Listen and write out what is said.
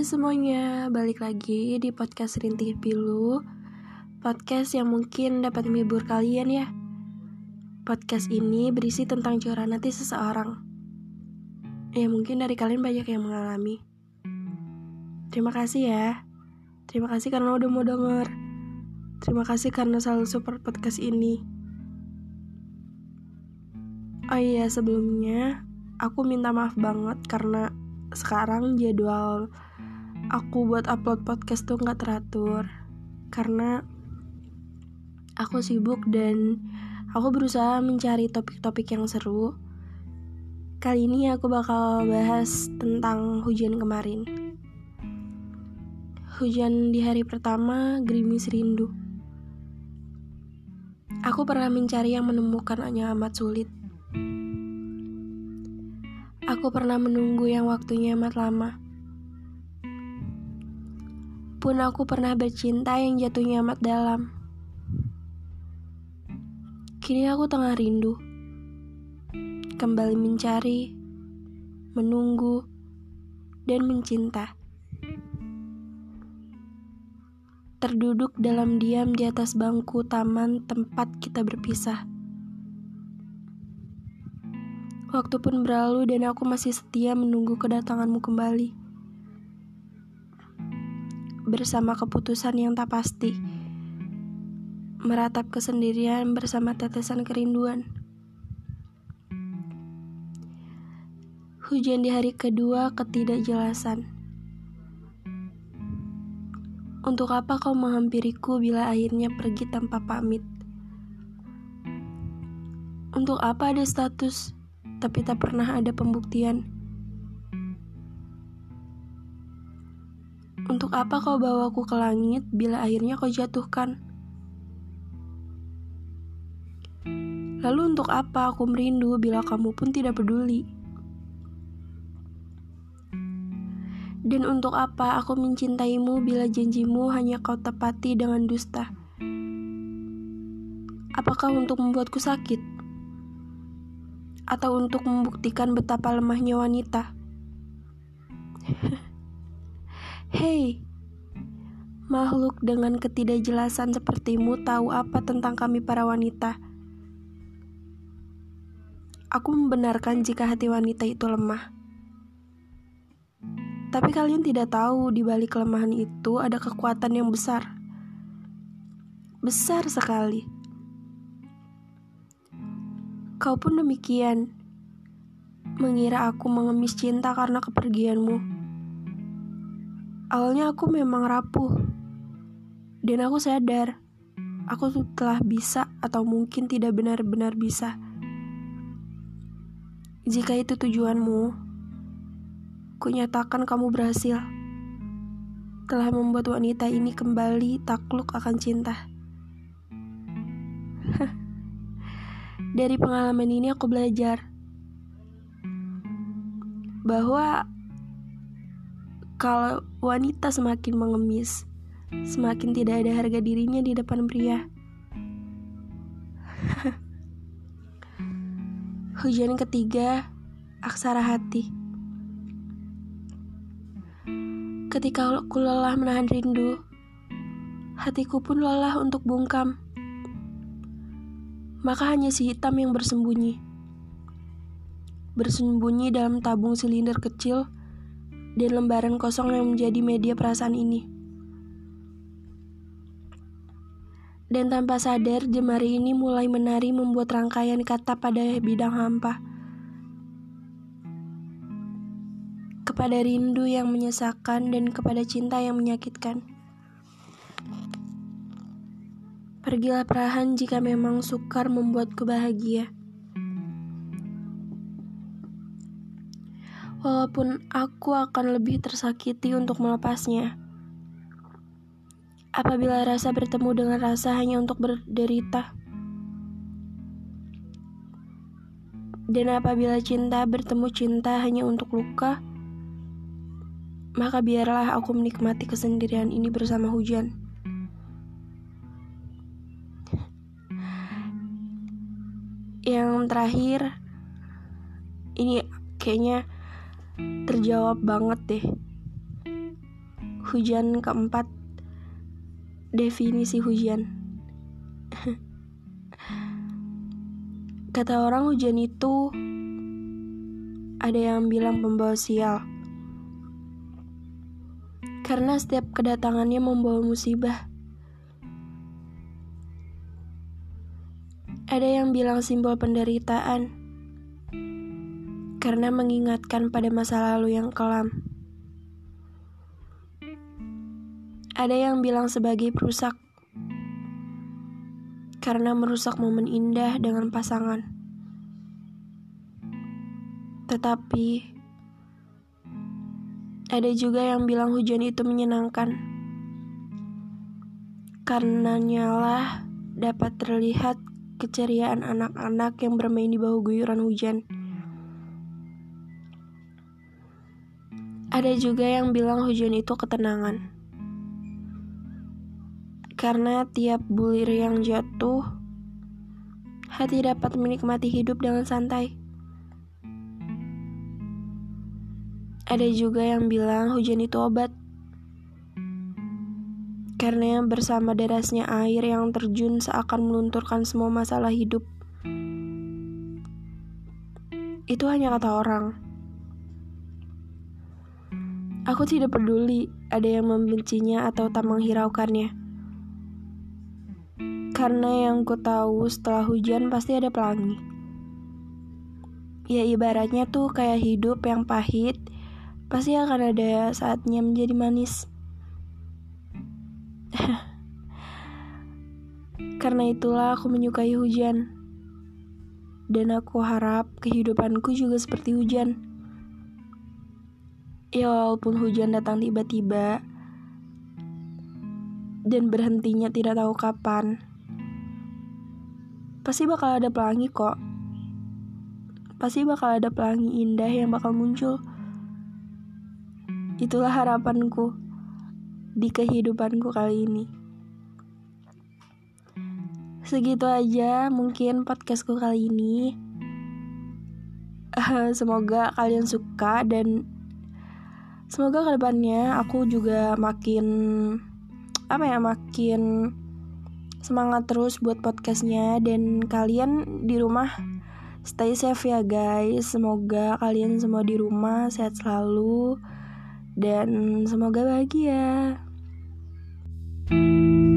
Semuanya, balik lagi di podcast Rintih Pilu. Podcast yang mungkin dapat menghibur kalian ya. Podcast ini berisi tentang curhat hati seseorang. Ya mungkin dari kalian banyak yang mengalami. Terima kasih ya. Terima kasih karena udah mau denger. Terima kasih karena selalu support podcast ini. Oh iya sebelumnya Aku minta maaf banget karena sekarang jadwal aku buat upload podcast tuh nggak teratur karena aku sibuk dan aku berusaha mencari topik-topik yang seru. Kali ini aku bakal bahas tentang hujan kemarin. Hujan di hari pertama gerimis rindu. Aku pernah mencari yang menemukan hanya amat sulit. Aku pernah menunggu yang waktunya amat lama. Pun aku pernah bercinta yang jatuhnya amat dalam. Kini aku tengah rindu. Kembali mencari, menunggu, dan mencinta. Terduduk dalam diam di atas bangku taman tempat kita berpisah. Waktu pun berlalu dan aku masih setia menunggu kedatanganmu kembali. Bersama keputusan yang tak pasti. Meratap kesendirian bersama tetesan kerinduan. Hujan di hari kedua ketidakjelasan. Untuk apa kau menghampiriku bila akhirnya pergi tanpa pamit? Untuk apa ada status tapi tak pernah ada pembuktian. Untuk apa kau bawaku ke langit bila akhirnya kau jatuhkan? Lalu untuk apa aku merindu bila kamu pun tidak peduli? Dan untuk apa aku mencintaimu bila janjimu hanya kau tepati dengan dusta? Apakah untuk membuatku sakit? atau untuk membuktikan betapa lemahnya wanita. Hei, makhluk dengan ketidakjelasan sepertimu tahu apa tentang kami para wanita? Aku membenarkan jika hati wanita itu lemah. Tapi kalian tidak tahu di balik kelemahan itu ada kekuatan yang besar. Besar sekali Kau pun demikian, mengira aku mengemis cinta karena kepergianmu. Awalnya aku memang rapuh, dan aku sadar aku telah bisa atau mungkin tidak benar-benar bisa. Jika itu tujuanmu, kunyatakan kamu berhasil. Telah membuat wanita ini kembali takluk akan cinta. Dari pengalaman ini aku belajar bahwa kalau wanita semakin mengemis, semakin tidak ada harga dirinya di depan pria. Hujan ketiga, aksara hati. Ketika aku lelah menahan rindu, hatiku pun lelah untuk bungkam maka hanya si hitam yang bersembunyi. Bersembunyi dalam tabung silinder kecil dan lembaran kosong yang menjadi media perasaan ini. Dan tanpa sadar, jemari ini mulai menari membuat rangkaian kata pada bidang hampa. Kepada rindu yang menyesakan dan kepada cinta yang menyakitkan. Pergilah perahan jika memang sukar membuatku bahagia. Walaupun aku akan lebih tersakiti untuk melepasnya. Apabila rasa bertemu dengan rasa hanya untuk berderita. Dan apabila cinta bertemu cinta hanya untuk luka, maka biarlah aku menikmati kesendirian ini bersama hujan. yang terakhir ini kayaknya terjawab banget deh Hujan keempat Definisi hujan. Kata orang hujan itu Ada yang bilang pembawa sial. Karena setiap kedatangannya membawa musibah. Ada yang bilang simbol penderitaan. Karena mengingatkan pada masa lalu yang kelam Ada yang bilang sebagai perusak karena merusak momen indah dengan pasangan. Tetapi ada juga yang bilang hujan itu menyenangkan. Karena nyala dapat terlihat keceriaan anak-anak yang bermain di bawah guyuran hujan. Ada juga yang bilang hujan itu ketenangan karena tiap bulir yang jatuh, hati dapat menikmati hidup dengan santai. Ada juga yang bilang hujan itu obat, karena bersama derasnya air yang terjun seakan melunturkan semua masalah hidup. Itu hanya kata orang. Aku tidak peduli ada yang membencinya atau tak menghiraukannya. Karena yang ku tahu setelah hujan pasti ada pelangi. Ya ibaratnya tuh kayak hidup yang pahit, pasti akan ada saatnya menjadi manis. Karena itulah aku menyukai hujan. Dan aku harap kehidupanku juga seperti hujan. Ya walaupun hujan datang tiba-tiba dan berhentinya tidak tahu kapan pasti bakal ada pelangi kok. Pasti bakal ada pelangi indah yang bakal muncul. Itulah harapanku di kehidupanku kali ini. Segitu aja mungkin podcastku kali ini. semoga kalian suka dan semoga ke depannya aku juga makin apa ya makin semangat terus buat podcastnya. Dan kalian di rumah stay safe ya guys. Semoga kalian semua di rumah sehat selalu. Dan semoga bahagia. thank you